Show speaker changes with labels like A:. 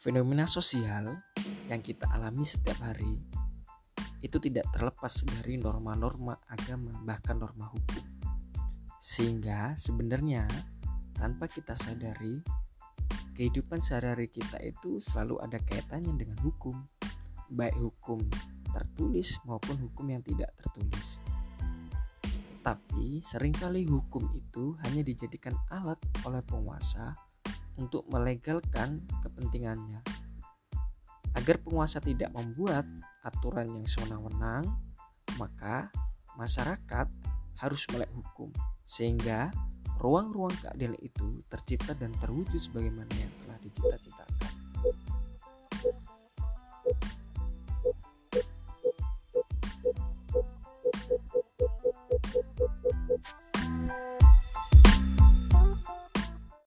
A: Fenomena sosial yang kita alami setiap hari itu tidak terlepas dari norma-norma agama, bahkan norma hukum. Sehingga sebenarnya tanpa kita sadari, kehidupan sehari-hari kita itu selalu ada kaitannya dengan hukum, baik hukum tertulis maupun hukum yang tidak tertulis. Tetapi sering kali hukum itu hanya dijadikan alat oleh penguasa untuk melegalkan kepentingannya. Agar penguasa tidak membuat aturan yang sewenang-wenang, maka masyarakat harus melek hukum sehingga ruang-ruang keadilan itu tercipta dan terwujud sebagaimana yang telah dicita-citakan.